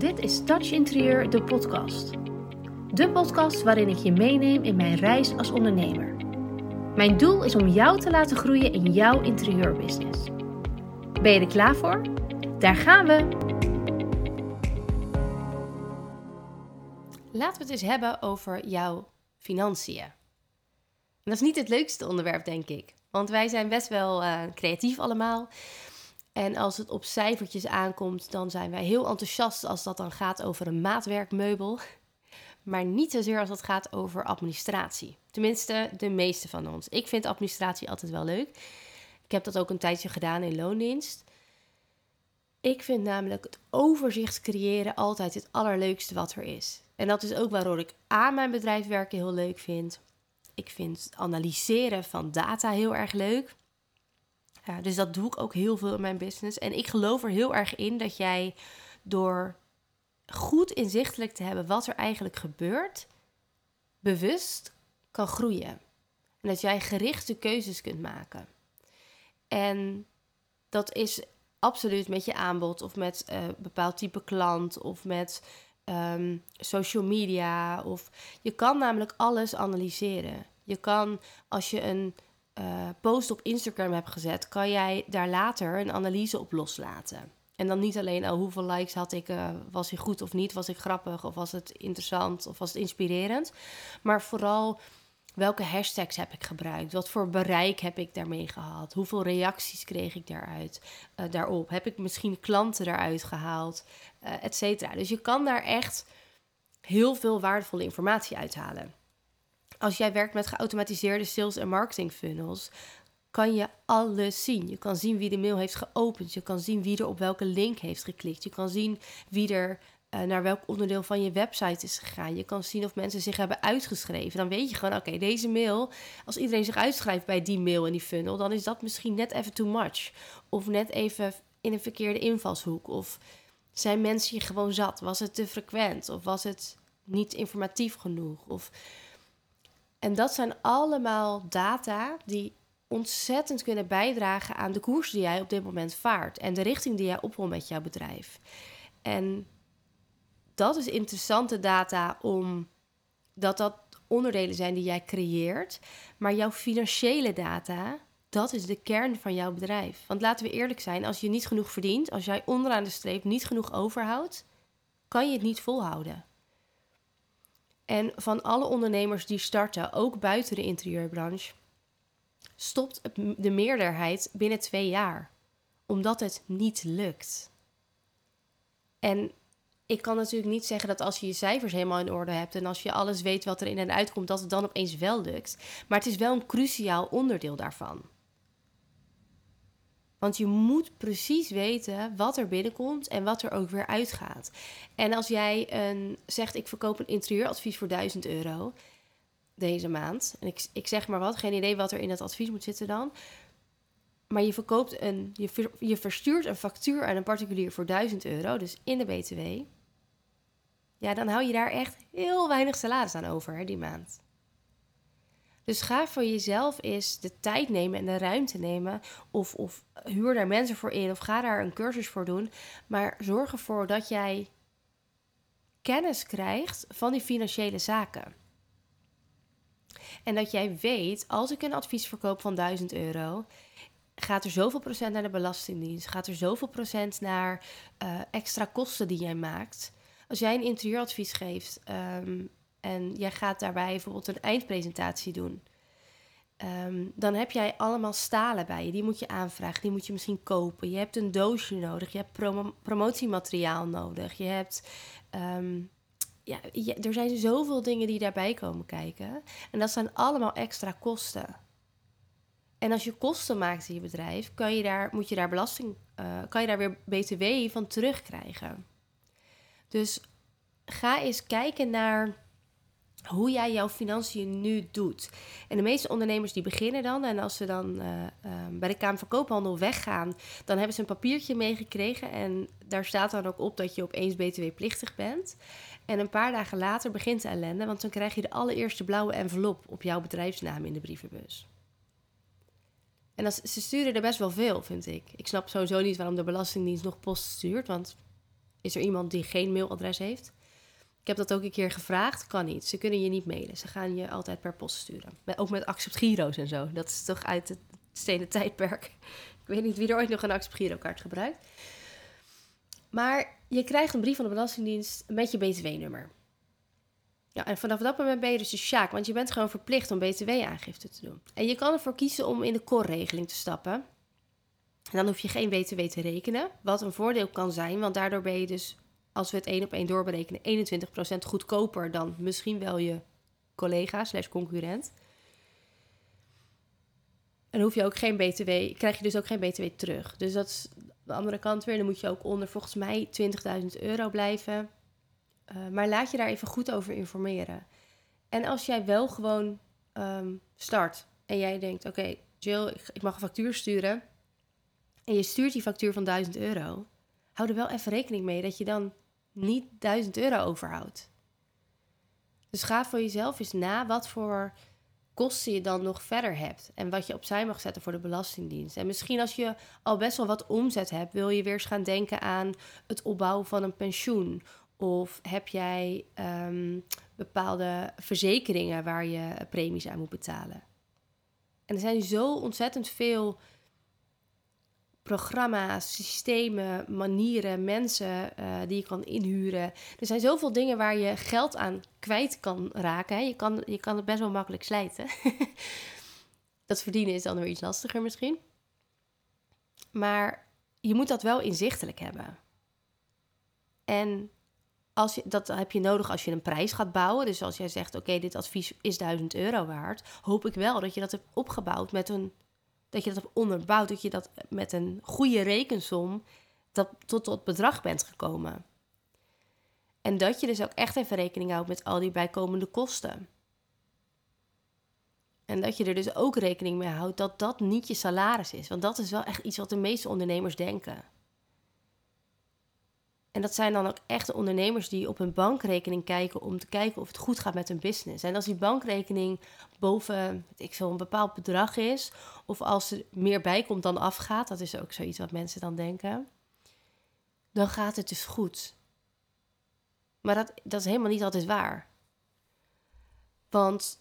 Dit is Touch Interieur, de podcast. De podcast waarin ik je meeneem in mijn reis als ondernemer. Mijn doel is om jou te laten groeien in jouw interieurbusiness. Ben je er klaar voor? Daar gaan we! Laten we het eens hebben over jouw financiën. En dat is niet het leukste onderwerp, denk ik. Want wij zijn best wel uh, creatief allemaal. En als het op cijfertjes aankomt, dan zijn wij heel enthousiast als dat dan gaat over een maatwerkmeubel. Maar niet zozeer als het gaat over administratie. Tenminste, de meeste van ons. Ik vind administratie altijd wel leuk. Ik heb dat ook een tijdje gedaan in loondienst. Ik vind namelijk het overzicht creëren altijd het allerleukste wat er is. En dat is ook waarom ik aan mijn bedrijf werken heel leuk vind. Ik vind het analyseren van data heel erg leuk. Ja, dus dat doe ik ook heel veel in mijn business. En ik geloof er heel erg in dat jij door goed inzichtelijk te hebben wat er eigenlijk gebeurt, bewust kan groeien. En dat jij gerichte keuzes kunt maken. En dat is absoluut met je aanbod of met uh, bepaald type klant of met um, social media. Of je kan namelijk alles analyseren. Je kan als je een uh, post op Instagram hebt gezet, kan jij daar later een analyse op loslaten. En dan niet alleen oh, hoeveel likes had ik, uh, was hij goed of niet, was ik grappig of was het interessant of was het inspirerend. Maar vooral welke hashtags heb ik gebruikt? Wat voor bereik heb ik daarmee gehad? Hoeveel reacties kreeg ik daaruit, uh, daarop? Heb ik misschien klanten daaruit gehaald? Et cetera. Dus je kan daar echt heel veel waardevolle informatie uithalen als jij werkt met geautomatiseerde sales- en marketing funnels, kan je alles zien. Je kan zien wie de mail heeft geopend. Je kan zien wie er op welke link heeft geklikt. Je kan zien wie er uh, naar welk onderdeel van je website is gegaan. Je kan zien of mensen zich hebben uitgeschreven. Dan weet je gewoon, oké, deze mail, als iedereen zich uitschrijft bij die mail in die funnel, dan is dat misschien net even too much. Of net even in een verkeerde invalshoek. Of zijn mensen je gewoon zat? Was het te frequent? Of was het niet informatief genoeg? Of en dat zijn allemaal data die ontzettend kunnen bijdragen aan de koers die jij op dit moment vaart en de richting die jij op wil met jouw bedrijf. En dat is interessante data om dat dat onderdelen zijn die jij creëert, maar jouw financiële data, dat is de kern van jouw bedrijf. Want laten we eerlijk zijn, als je niet genoeg verdient, als jij onderaan de streep niet genoeg overhoudt, kan je het niet volhouden. En van alle ondernemers die starten, ook buiten de interieurbranche, stopt de meerderheid binnen twee jaar. Omdat het niet lukt. En ik kan natuurlijk niet zeggen dat als je je cijfers helemaal in orde hebt en als je alles weet wat er in en uitkomt, dat het dan opeens wel lukt. Maar het is wel een cruciaal onderdeel daarvan. Want je moet precies weten wat er binnenkomt en wat er ook weer uitgaat. En als jij een, zegt, ik verkoop een interieuradvies voor 1000 euro deze maand. En ik, ik zeg maar wat, geen idee wat er in dat advies moet zitten dan. Maar je verkoopt een, je, je verstuurt een factuur aan een particulier voor 1000 euro, dus in de BTW. Ja, dan hou je daar echt heel weinig salaris aan over hè, die maand. Dus ga voor jezelf eens de tijd nemen en de ruimte nemen. Of, of huur daar mensen voor in of ga daar een cursus voor doen. Maar zorg ervoor dat jij kennis krijgt van die financiële zaken. En dat jij weet, als ik een advies verkoop van 1000 euro, gaat er zoveel procent naar de Belastingdienst, gaat er zoveel procent naar uh, extra kosten die jij maakt. Als jij een interieuradvies geeft um, en jij gaat daarbij bijvoorbeeld een eindpresentatie doen. Ehm, dan heb jij allemaal stalen bij je. Die moet je aanvragen, die moet je misschien kopen. Je hebt een doosje nodig, je hebt promotiemateriaal nodig. Je hebt. Ehm, ja, er zijn zoveel dingen die daarbij komen kijken. En dat zijn allemaal extra kosten. En als je kosten maakt in je bedrijf, kan je daar, moet je daar belasting, uh, kan je daar weer BTW van terugkrijgen. Dus ga eens kijken naar hoe jij jouw financiën nu doet. En de meeste ondernemers die beginnen dan, en als ze dan uh, uh, bij de Kamer van Koophandel weggaan, dan hebben ze een papiertje meegekregen en daar staat dan ook op dat je opeens BTW-plichtig bent. En een paar dagen later begint de ellende, want dan krijg je de allereerste blauwe envelop op jouw bedrijfsnaam in de brievenbus. En dat, ze sturen er best wel veel, vind ik. Ik snap sowieso niet waarom de Belastingdienst nog post stuurt, want is er iemand die geen mailadres heeft. Ik heb dat ook een keer gevraagd. Kan niet. Ze kunnen je niet mailen. Ze gaan je altijd per post sturen. Ook met accept giro's en zo. Dat is toch uit het stenen tijdperk. Ik weet niet wie er ooit nog een accept giro kaart gebruikt. Maar je krijgt een brief van de Belastingdienst met je BTW-nummer. Ja, en vanaf dat moment ben je dus de sjaak, want je bent gewoon verplicht om BTW-aangifte te doen. En je kan ervoor kiezen om in de core-regeling te stappen. En dan hoef je geen BTW te rekenen, wat een voordeel kan zijn, want daardoor ben je dus, als we het één op één doorberekenen, 21% goedkoper dan misschien wel je collega slash concurrent. En hoef je ook geen BTW, krijg je dus ook geen BTW terug. Dus dat is de andere kant weer. Dan moet je ook onder volgens mij 20.000 euro blijven. Uh, maar laat je daar even goed over informeren. En als jij wel gewoon um, start en jij denkt: Oké, Jill, ik, ik, mag een factuur sturen. En je stuurt die factuur van 1000 euro. Hou er wel even rekening mee dat je dan niet 1000 euro overhoudt. Dus ga voor jezelf eens na wat voor kosten je dan nog verder hebt. En wat je opzij mag zetten voor de Belastingdienst. En misschien als je al best wel wat omzet hebt, wil je weer eens gaan denken aan het opbouwen van een pensioen. Of heb jij ehm, bepaalde verzekeringen waar je premies aan moet betalen? En er zijn zo ontzettend veel programma's, systemen, manieren, mensen uh, die je kan inhuren. Er zijn zoveel dingen waar je geld aan kwijt kan raken. Hè? Je, kan, je kan het best wel makkelijk slijten. dat verdienen is dan weer iets lastiger misschien. Maar je moet dat wel inzichtelijk hebben. En als je, dat heb je nodig als je een prijs gaat bouwen. Dus als jij zegt, oké, dit advies is 1000 euro waard, hoop ik wel dat je dat hebt opgebouwd met een, dat je dat hebt onderbouwd, dat je dat met een goede rekensom dat tot dat bedrag bent gekomen. En dat je dus ook echt even rekening houdt met al die bijkomende kosten. En dat je er dus ook rekening mee houdt dat dat niet je salaris is. Want dat is wel echt iets wat de meeste ondernemers denken. En dat zijn dan ook echte ondernemers die op hun bankrekening kijken om te kijken of het goed gaat met hun business. En als die bankrekening boven ik veel, een bepaald bedrag is, of als er meer bij komt dan afgaat, dat is ook zoiets wat mensen dan denken, dan gaat het dus goed. Maar dat, dat is helemaal niet altijd waar. Want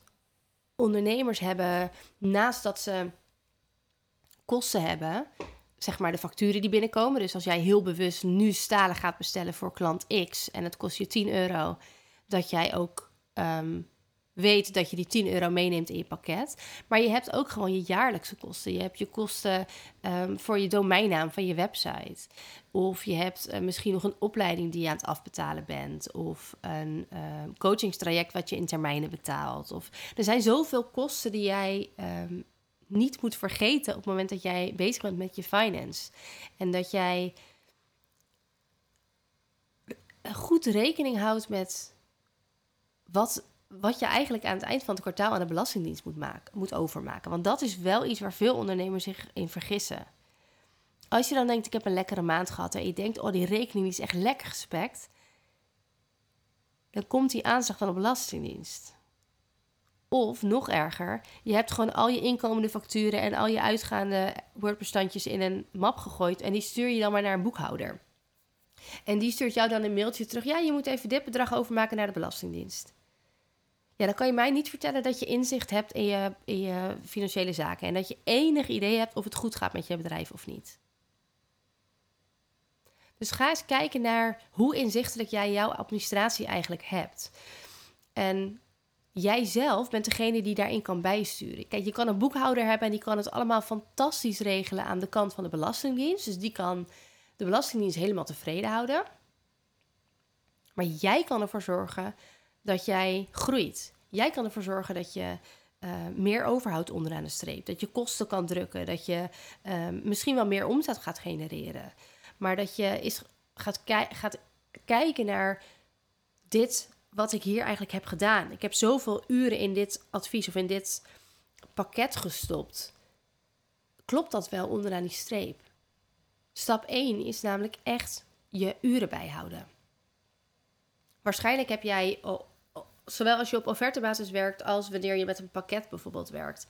ondernemers hebben, naast dat ze kosten hebben, zeg maar de facturen die binnenkomen. Dus als jij heel bewust nu stalen gaat bestellen voor klant X en het kost je 10 euro, dat jij ook um, weet dat je die 10 euro meeneemt in je pakket. Maar je hebt ook gewoon je jaarlijkse kosten. Je hebt je kosten um, voor je domeinnaam van je website. Of je hebt uh, misschien nog een opleiding die je aan het afbetalen bent. Of een uh, coachingstraject wat je in termijnen betaalt. Of er zijn zoveel kosten die jij niet moet vergeten op het moment dat jij bezig bent met je finance. En dat jij goed rekening houdt met wat, wat je eigenlijk aan het eind van het kwartaal aan de Belastingdienst moet, maken, moet overmaken. Want dat is wel iets waar veel ondernemers zich in vergissen. Als je dan denkt, ik heb een lekkere maand gehad en je denkt, oh die rekening is echt lekker gespekt, dan komt die aanslag van de Belastingdienst. Of nog erger, je hebt gewoon al je inkomende facturen en al je uitgaande Word-bestandjes in een map gegooid en die stuur je dan maar naar een boekhouder. En die stuurt jou dan een mailtje terug. Ja, je moet even dit bedrag overmaken naar de Belastingdienst. Ja, dan kan je mij niet vertellen dat je inzicht hebt in je, in je financiële zaken en dat je enig idee hebt of het goed gaat met je bedrijf of niet. Dus ga eens kijken naar hoe inzichtelijk jij jouw administratie eigenlijk hebt. En jij zelf bent degene die daarin kan bijsturen. Kijk, je kan een boekhouder hebben en die kan het allemaal fantastisch regelen aan de kant van de Belastingdienst. Dus die kan de Belastingdienst helemaal tevreden houden. Maar jij kan ervoor zorgen dat jij groeit. Jij kan ervoor zorgen dat je uh, meer overhoudt onderaan de streep. Dat je kosten kan drukken. Dat je uh, misschien wel meer omzet gaat genereren. Maar dat je is, gaat, gaat kijken naar dit wat ik hier eigenlijk heb gedaan. Ik heb zoveel uren in dit advies of in dit pakket gestopt. Klopt dat wel onderaan die streep? Stap 1 is namelijk echt je uren bijhouden. Waarschijnlijk heb jij, zowel als je op offertebasis werkt als wanneer je met een pakket bijvoorbeeld werkt,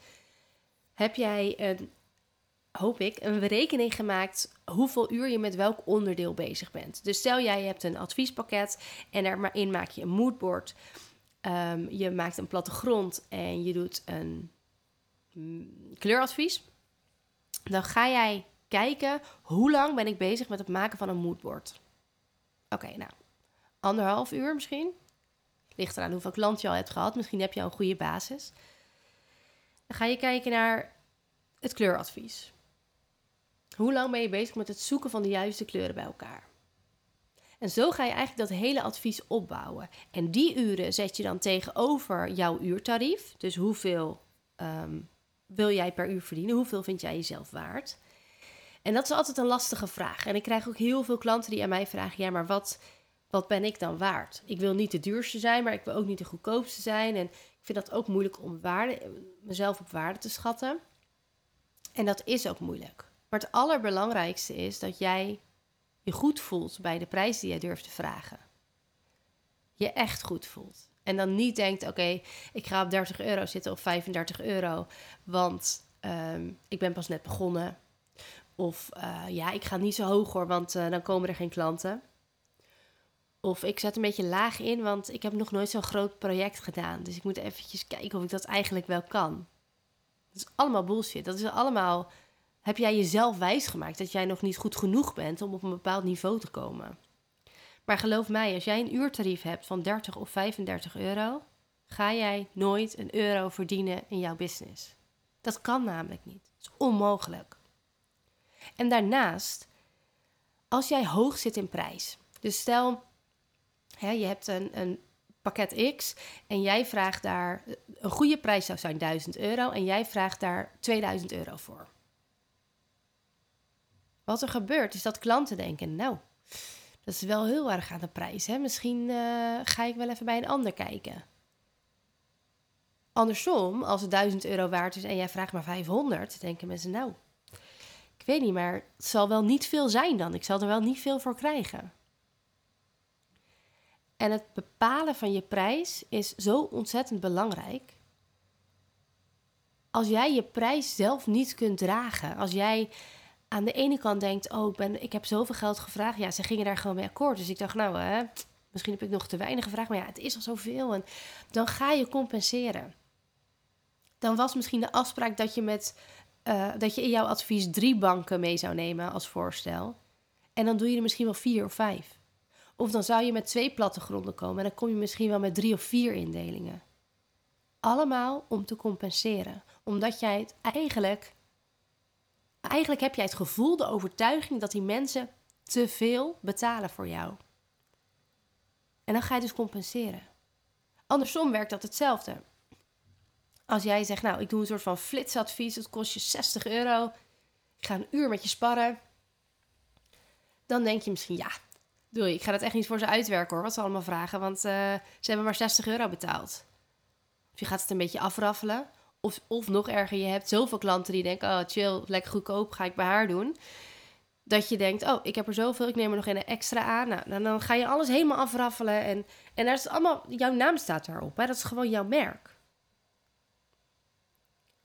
heb jij een hoop ik, een berekening gemaakt hoeveel uur je met welk onderdeel bezig bent. Dus stel jij hebt een adviespakket en daarin maak je een moodboard. Um, je maakt een plattegrond en je doet een mm, kleuradvies. Dan ga jij kijken hoe lang ben ik bezig met het maken van een moodboard. Oké, nou, anderhalf uur misschien. Ligt eraan hoeveel klanten je al hebt gehad. Misschien heb je al een goede basis. Dan ga je kijken naar het kleuradvies. Hoe lang ben je bezig met het zoeken van de juiste kleuren bij elkaar? En zo ga je eigenlijk dat hele advies opbouwen. En die uren zet je dan tegenover jouw uurtarief. Dus hoeveel um, wil jij per uur verdienen? Hoeveel vind jij jezelf waard? En dat is altijd een lastige vraag. En ik krijg ook heel veel klanten die aan mij vragen: ja, maar wat, wat ben ik dan waard? Ik wil niet de duurste zijn, maar ik wil ook niet de goedkoopste zijn. En ik vind dat ook moeilijk om waarde, mezelf op waarde te schatten. En dat is ook moeilijk. Maar het allerbelangrijkste is dat jij je goed voelt bij de prijs die jij durft te vragen. Je echt goed voelt. En dan niet denkt: oké, ik ga op 30 euro zitten of 35 euro, want um, ik ben pas net begonnen. Of uh, ja, ik ga niet zo hoog hoor, want uh, dan komen er geen klanten. Of ik zet een beetje laag in, want ik heb nog nooit zo'n groot project gedaan. Dus ik moet eventjes kijken of ik dat eigenlijk wel kan. Dat is allemaal bullshit. Dat is allemaal. Heb jij jezelf wijsgemaakt dat jij nog niet goed genoeg bent om op een bepaald niveau te komen? Maar geloof mij, als jij een uurtarief hebt van 30 of 35 euro, ga jij nooit een euro verdienen in jouw business. Dat kan namelijk niet. Dat is onmogelijk. En daarnaast, als jij hoog zit in prijs. Dus stel, hè, je hebt een, een pakket X en jij vraagt daar, een goede prijs zou zijn 1000 euro en jij vraagt daar 2000 euro voor. Wat er gebeurt is dat klanten denken, nou, dat is wel heel erg aan de prijs. Hè? Misschien uh, ga ik wel even bij een ander kijken. Andersom, als het 1000 euro waard is en jij vraagt maar 500, denken mensen, nou, ik weet niet, maar het zal wel niet veel zijn dan. Ik zal er wel niet veel voor krijgen. En het bepalen van je prijs is zo ontzettend belangrijk. Als jij je prijs zelf niet kunt dragen, als jij aan de ene kant denkt: Oh, ik, ben, ik heb zoveel geld gevraagd. Ja, ze gingen daar gewoon mee akkoord. Dus ik dacht: Nou, hè, misschien heb ik nog te weinig gevraagd. Maar ja, het is al zoveel. En dan ga je compenseren. Dan was misschien de afspraak dat je, met, uh, dat je in jouw advies drie banken mee zou nemen als voorstel. En dan doe je er misschien wel vier of vijf. Of dan zou je met twee plattegronden komen en dan kom je misschien wel met drie of vier indelingen. Allemaal om te compenseren, omdat jij het eigenlijk. Eigenlijk heb jij het gevoel, de overtuiging dat die mensen te veel betalen voor jou. En dan ga je dus compenseren. Andersom werkt dat hetzelfde. Als jij zegt, nou, ik doe een soort van flitsadvies, het kost je 60 euro. Ik ga een uur met je sparren. Dan denk je misschien, ja, Doei, ik ga dat echt niet voor ze uitwerken hoor, wat ze allemaal vragen. Want uh, ze hebben maar 60 euro betaald. Of je gaat het een beetje afraffelen. Of, of nog erger, je hebt zoveel klanten die denken... oh, chill, lekker goedkoop, ga ik bij haar doen. Dat je denkt, oh, ik heb er zoveel, ik neem er nog een extra aan. Nou, dan, dan ga je alles helemaal afraffelen. En, en daar is allemaal, jouw naam staat daarop. Hè? Dat is gewoon jouw merk.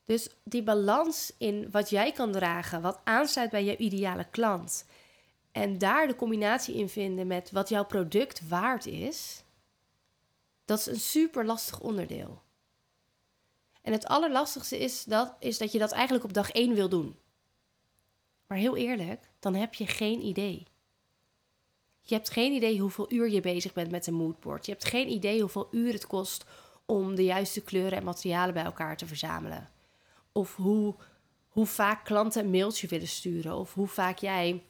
Dus die balans in wat jij kan dragen, wat aansluit bij jouw ideale klant en daar de combinatie in vinden met wat jouw product waard is, dat is een super lastig onderdeel. En het allerlastigste is dat, is dat je dat eigenlijk op dag 1 wil doen. Maar heel eerlijk, dan heb je geen idee. Je hebt geen idee hoeveel uur je bezig bent met een moodboard. Je hebt geen idee hoeveel uur het kost om de juiste kleuren en materialen bij elkaar te verzamelen. Of hoe, hoe vaak klanten een mailtje willen sturen. Of hoe vaak jij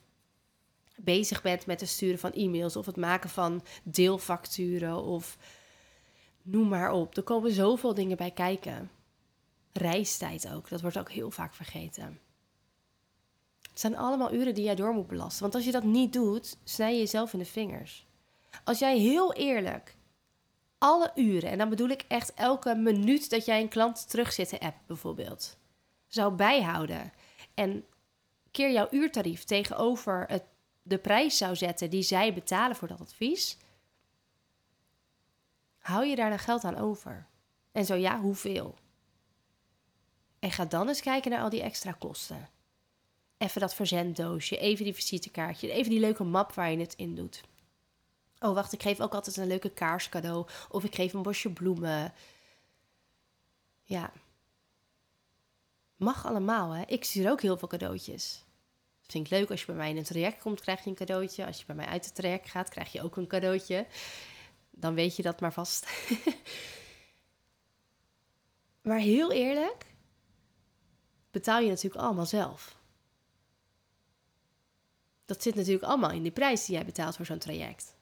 bezig bent met het sturen van e-mails of het maken van deelfacturen of noem maar op. Er komen zoveel dingen bij kijken. Reistijd ook, dat wordt ook heel vaak vergeten. Het zijn allemaal uren die jij door moet belasten. Want als je dat niet doet, snij je jezelf in de vingers. Als jij heel eerlijk alle uren, en dan bedoel ik echt elke minuut dat jij een klant terugzit app bijvoorbeeld, zou bijhouden. En keer jouw uurtarief tegenover het de prijs zou zetten die zij betalen voor dat advies, hou je daar dan geld aan over? En zo ja, hoeveel? En ga dan eens kijken naar al die extra kosten. even dat verzenddoosje, even die visitekaartje, even die leuke map waar je het in doet. Oh, wacht, ik geef ook altijd een leuke kaars cadeau. Of ik geef een bosje bloemen. Ja. Mag allemaal, hè. Ik stuur ook heel veel cadeautjes. Vind ik leuk. Als je bij mij in een traject komt, krijg je een cadeautje. Als je bij mij uit het traject gaat, krijg je ook een cadeautje. Dan weet je dat maar vast. maar heel eerlijk, betaal je natuurlijk allemaal zelf. Dat zit natuurlijk allemaal in die prijs die jij betaalt voor zo'n traject.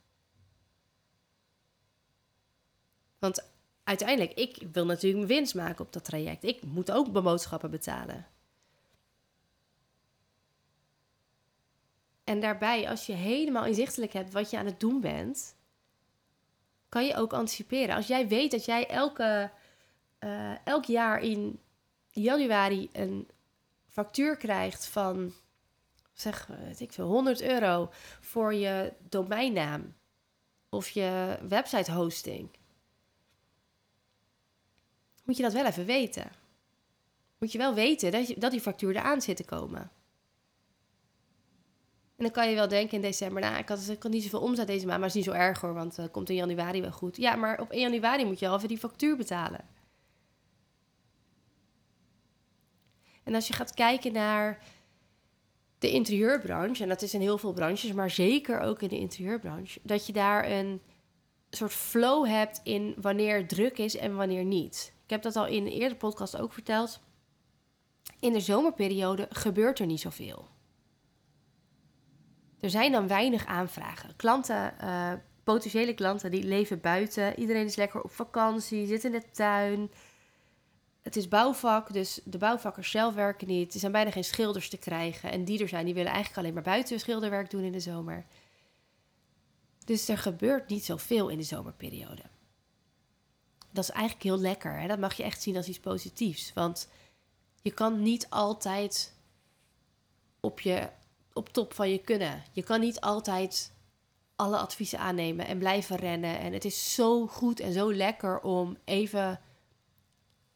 Want uiteindelijk, ik wil natuurlijk mijn winst maken op dat traject. Ik moet ook mijn boodschappen betalen. En daarbij, als je helemaal inzichtelijk hebt wat je aan het doen bent, kan je ook anticiperen. Als jij weet dat jij elke, uh, elk jaar in januari een factuur krijgt van, zeg, weet ik veel, 100 euro voor je domeinnaam of je website hosting moet je dat wel even weten. Moet je wel weten dat, je, dat die factuur eraan zit te komen. En dan kan je wel denken in december, nou, ik had, ik niet zoveel omzet deze maand, maar is niet zo erg hoor, want het uh, komt in januari wel goed. Ja, maar op 1 januari moet je al even die factuur betalen. En als je gaat kijken naar de interieurbranche, en dat is in heel veel branches, maar zeker ook in de interieurbranche, dat je daar een soort flow hebt in wanneer het druk is en wanneer niet. Ik heb dat al in een eerdere podcast ook verteld. In de zomerperiode gebeurt er niet zoveel. Er zijn dan weinig aanvragen. Klanten, uh, potentiële klanten, die leven buiten. Iedereen is lekker op vakantie, zit in de tuin. Het is bouwvak, dus de bouwvakkers zelf werken niet. Er zijn bijna geen schilders te krijgen. En die er zijn, die willen eigenlijk alleen maar buiten schilderwerk doen in de zomer. Dus er gebeurt niet zoveel in de zomerperiode dat is eigenlijk heel lekker. Hè? Dat mag je echt zien als iets positiefs. Want je kan niet altijd op, je, op top van je kunnen. Je kan niet altijd alle adviezen aannemen en blijven rennen. En het is zo goed en zo lekker om even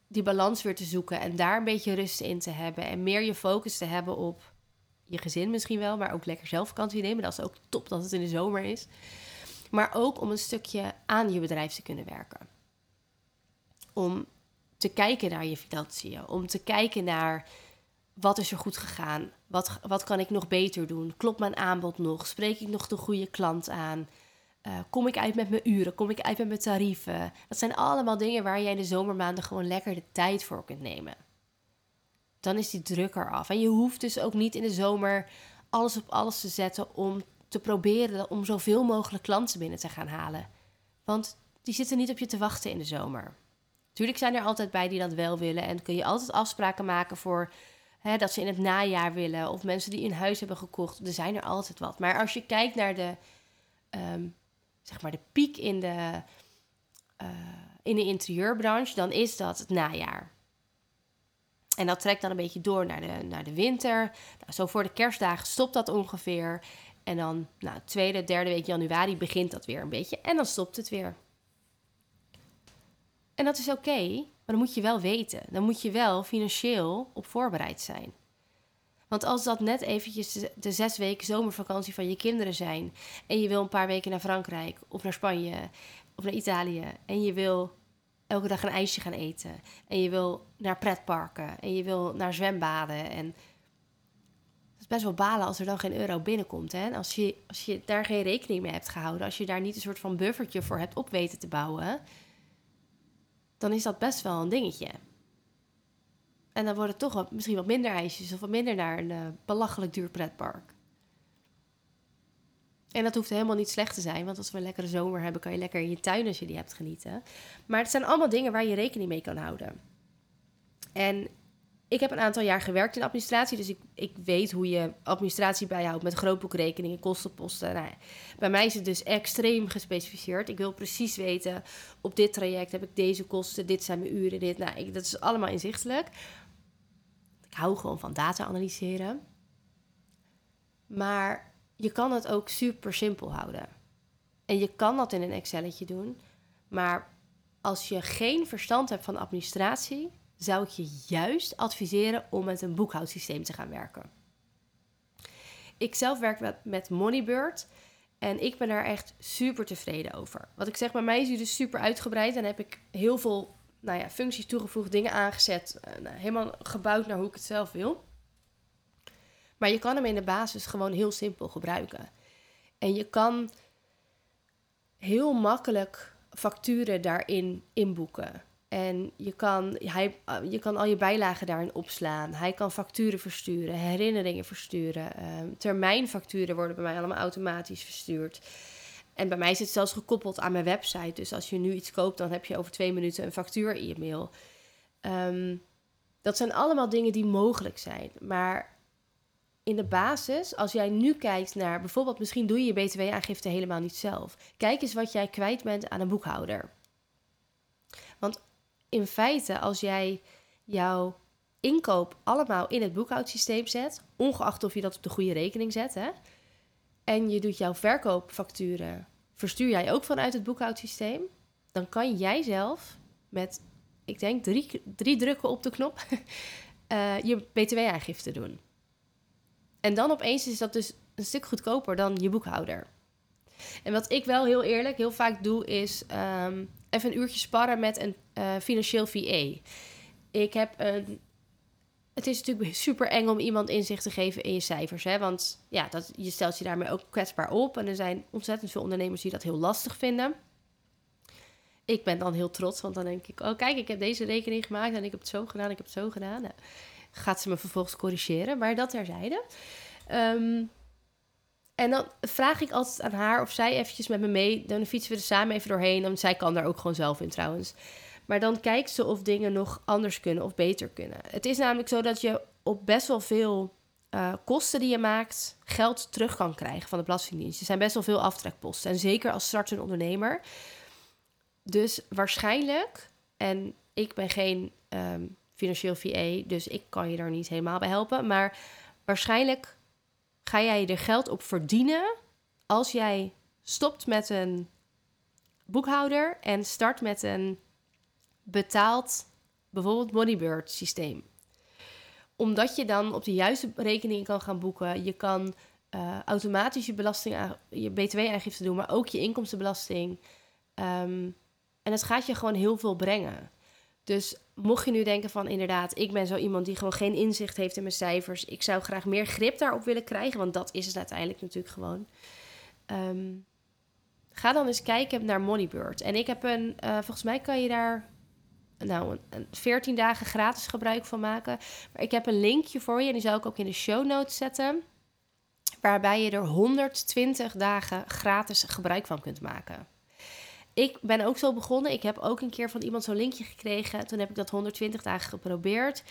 die balans weer te zoeken en daar een beetje rust in te hebben en meer je focus te hebben op je gezin misschien wel, maar ook lekker zelf vakantie nemen. Dat is ook top dat het in de zomer is. Maar ook om een stukje aan je bedrijf te kunnen werken om te kijken naar je financiën. Om te kijken naar wat is er goed gegaan? Wat, wat kan ik nog beter doen? Klopt mijn aanbod nog? Spreek ik nog de goede klant aan? Uh, kom ik uit met mijn uren? Kom ik uit met mijn tarieven? Dat zijn allemaal dingen waar jij in de zomermaanden gewoon lekker de tijd voor kunt nemen. Dan is die druk eraf. En je hoeft dus ook niet in de zomer alles op alles te zetten om te proberen om zoveel mogelijk klanten binnen te gaan halen. Want die zitten niet op je te wachten in de zomer. Tuurlijk zijn er altijd bij die dat wel willen. En kun je altijd afspraken maken voor hè, dat ze in het najaar willen. Of mensen die een huis hebben gekocht. Er zijn er altijd wat. Maar als je kijkt naar de, um, zeg maar de piek in de, uh, in de interieurbranche, dan is dat het najaar. En dat trekt dan een beetje door naar de, naar de winter. Nou, zo voor de kerstdagen stopt dat ongeveer. En dan, nou, tweede, derde week januari begint dat weer een beetje. En dan stopt het weer. En dat is oké, maar dan moet je wel weten. Dan moet je wel financieel op voorbereid zijn. Want als dat net eventjes de, zes weken zomervakantie van je kinderen zijn... en je wil een paar weken naar Frankrijk of naar Spanje of naar Italië... en je wil elke dag een ijsje gaan eten... en je wil naar pretparken en je wil naar zwembaden... en het is best wel balen als er dan geen euro binnenkomt. Hè? Als, je, als je daar geen rekening mee hebt gehouden... als je daar niet een soort van buffertje voor hebt op weten te bouwen dan is dat best wel een dingetje. En dan worden toch misschien wat minder ijsjes of wat minder naar een uh, belachelijk duur pretpark. En dat hoeft helemaal niet slecht te zijn, want als we een lekkere zomer hebben, kan je lekker in je tuin als je die hebt genieten. Maar het zijn allemaal dingen waar je rekening mee kan houden. En ik heb een aantal jaar gewerkt in administratie, dus ik, ik weet hoe je administratie bijhoudt met grootboekrekeningen, kostenposten. Nou, bij mij is het dus extreem gespecificeerd. Ik wil precies weten, op dit traject heb ik deze kosten, dit zijn mijn uren, dit. Nou, ik, dat is allemaal inzichtelijk. Hou gewoon van data analyseren. Maar je kan het ook super simpel houden. En je kan dat in een Excelletje doen. Maar als je geen verstand hebt van administratie, zou ik je juist adviseren om met een boekhoudsysteem te gaan werken. Ik zelf werk met, met Moneybird. En ik ben daar echt super tevreden over. Wat ik zeg, bij mij is hij dus super uitgebreid. En heb ik heel veel nou ja, functies toegevoegd, dingen aangezet. Uh, helemaal gebouwd naar hoe ik het zelf wil. Maar je kan hem in de basis gewoon heel simpel gebruiken. En je kan heel makkelijk facturen daarin inboeken. En je kan, hij, eh, je kan al je bijlagen daarin opslaan. Hij kan facturen versturen, herinneringen versturen. Uh, termijnfacturen worden bij mij allemaal automatisch verstuurd. En bij mij is het zelfs gekoppeld aan mijn website. Dus als je nu iets koopt, dan heb je over twee minuten een factuur in je mail. Ehm, dat zijn allemaal dingen die mogelijk zijn. Maar in de basis, als jij nu kijkt naar bijvoorbeeld, misschien doe je je BTW-aangifte helemaal niet zelf. Kijk eens wat jij kwijt bent aan een boekhouder. Want in feite, als jij jouw inkoop allemaal in het boekhoudsysteem zet, ongeacht of je dat op de goede rekening zet, hè, en je doet jouw verkoopfacturen, verstuur jij ook vanuit het boekhoudsysteem, dan kan jij zelf met, ik denk, drie, drie drukken op de knop uh, je BTW-aangifte doen. En dan opeens is dat dus een stuk goedkoper dan je boekhouder. En wat ik wel heel eerlijk heel vaak doe, is ehm, even een uurtje sparren met een uh, financieel VA. Ik heb een. Het is natuurlijk super eng om iemand inzicht te geven in je cijfers. Hè? Want ja, dat, je stelt je daarmee ook kwetsbaar op. En er zijn ontzettend veel ondernemers die dat heel lastig vinden. Ik ben dan heel trots, want dan denk ik: oh, kijk, ik heb deze rekening gemaakt en ik heb het zo gedaan, ik heb het zo gedaan. Nou, gaat ze me vervolgens corrigeren, maar dat terzijde. Um, en dan vraag ik altijd aan haar of zij eventjes met me mee. Dan fietsen we er samen even doorheen. Want zij kan daar ook gewoon zelf in trouwens. Maar dan kijkt ze of dingen nog anders kunnen of beter kunnen. Het is namelijk zo dat je op best wel veel uh, kosten die je maakt... geld terug kan krijgen van de Belastingdienst. Er zijn best wel veel aftrekposten. En zeker als startende ondernemer. Dus waarschijnlijk... en ik ben geen um, financieel VA... dus ik kan je daar niet helemaal bij helpen. Maar waarschijnlijk ga jij er geld op verdienen als jij stopt met een boekhouder en start met een betaald, bijvoorbeeld Moneybird systeem. Omdat je dan op de juiste rekening kan gaan boeken. Je kan uh, automatisch je, belasting, je btw-aangifte doen, maar ook je inkomstenbelasting. Um, en het gaat je gewoon heel veel brengen. Dus mocht je nu denken van inderdaad, ik ben zo iemand die gewoon geen inzicht heeft in mijn cijfers. Ik zou graag meer grip daarop willen krijgen, want dat is het uiteindelijk natuurlijk gewoon. Ehm, ga dan eens kijken naar Moneybird. En ik heb een, uh, volgens mij kan je daar nou, een, een 14 dagen gratis gebruik van maken. Maar ik heb een linkje voor je en die zal ik ook in de show notes zetten. Waarbij je er 120 dagen gratis gebruik van kunt maken ik ben ook zo begonnen. Ik heb ook een keer van iemand zo'n linkje gekregen. Toen heb ik dat 120 dagen geprobeerd.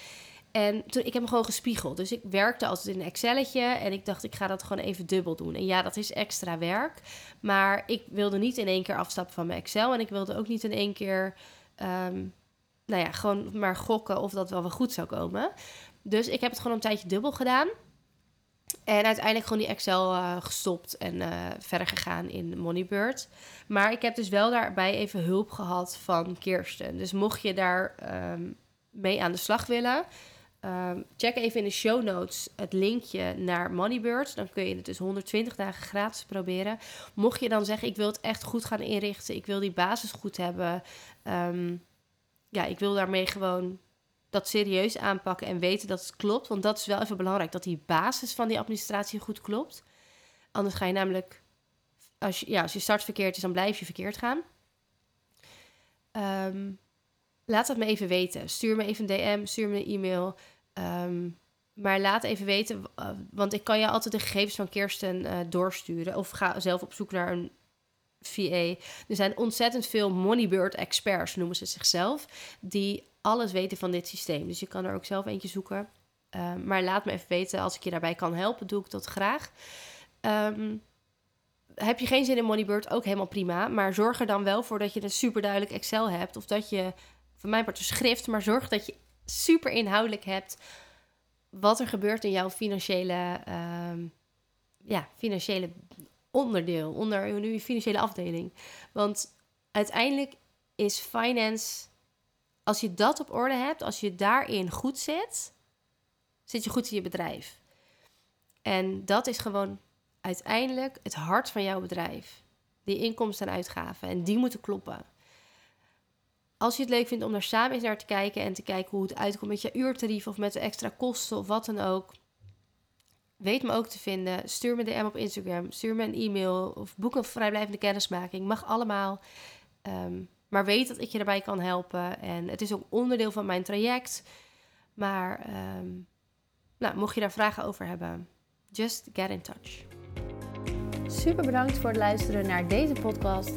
En toen, ik heb hem gewoon gespiegeld. Dus ik werkte altijd in een Excelletje. En ik dacht, ik ga dat gewoon even dubbel doen. En ja, dat is extra werk. Maar ik wilde niet in één keer afstappen van mijn Excel. En ik wilde ook niet in één keer... Um, nou ja, gewoon maar gokken of dat wel wel goed zou komen. Dus ik heb het gewoon een tijdje dubbel gedaan. En uiteindelijk gewoon die Excel uh, gestopt en uh, verder gegaan in Moneybird. Maar ik heb dus wel daarbij even hulp gehad van Kirsten. Dus mocht je daar um, mee aan de slag willen, um, check even in de show notes het linkje naar Moneybird. Dan kun je het dus 120 dagen gratis proberen. Mocht je dan zeggen, ik wil het echt goed gaan inrichten, ik wil die basis goed hebben. Um, ja, ik wil daarmee gewoon dat serieus aanpakken en weten dat het klopt. Want dat is wel even belangrijk, dat die basis van die administratie goed klopt. Anders ga je namelijk, als je, ja, als je start verkeerd is, dan blijf je verkeerd gaan. Um, laat dat me even weten. Stuur me even een DM, stuur me een e-mail. Um, maar laat even weten, uh, want ik kan je altijd de gegevens van Kirsten uh, doorsturen. Of ga zelf op zoek naar een VA. Er zijn ontzettend veel Moneybird experts, noemen ze zichzelf, die alles weten van dit systeem. Dus je kan er ook zelf eentje zoeken. Um, maar laat me even weten als ik je daarbij kan helpen, doe ik dat graag. Um, heb je geen zin in Moneybird, ook helemaal prima. Maar zorg er dan wel voor dat je een super duidelijk Excel hebt. Of dat je, van mijn part een schrift, maar zorg dat je super inhoudelijk hebt wat er gebeurt in jouw financiële, um, ja, financiële onderdeel, onder je financiële afdeling. Want uiteindelijk is finance als je dat op orde hebt, als je daarin goed zit, zit je goed in je bedrijf. En dat is gewoon uiteindelijk het hart van jouw bedrijf. Die inkomsten en uitgaven. En die moeten kloppen. Als je het leuk vindt om daar samen eens naar te kijken en te kijken hoe het uitkomt met je uurtarief of met de extra kosten of wat dan ook. Weet me ook te vinden. Stuur me DM op Instagram. Stuur me een e-mail of boek een vrijblijvende kennismaking. Mag allemaal. Ehm, maar weet dat ik je daarbij kan helpen. En het is ook onderdeel van mijn traject. Maar ehm, nou, mocht je daar vragen over hebben, just get in touch. Super bedankt voor het luisteren naar deze podcast.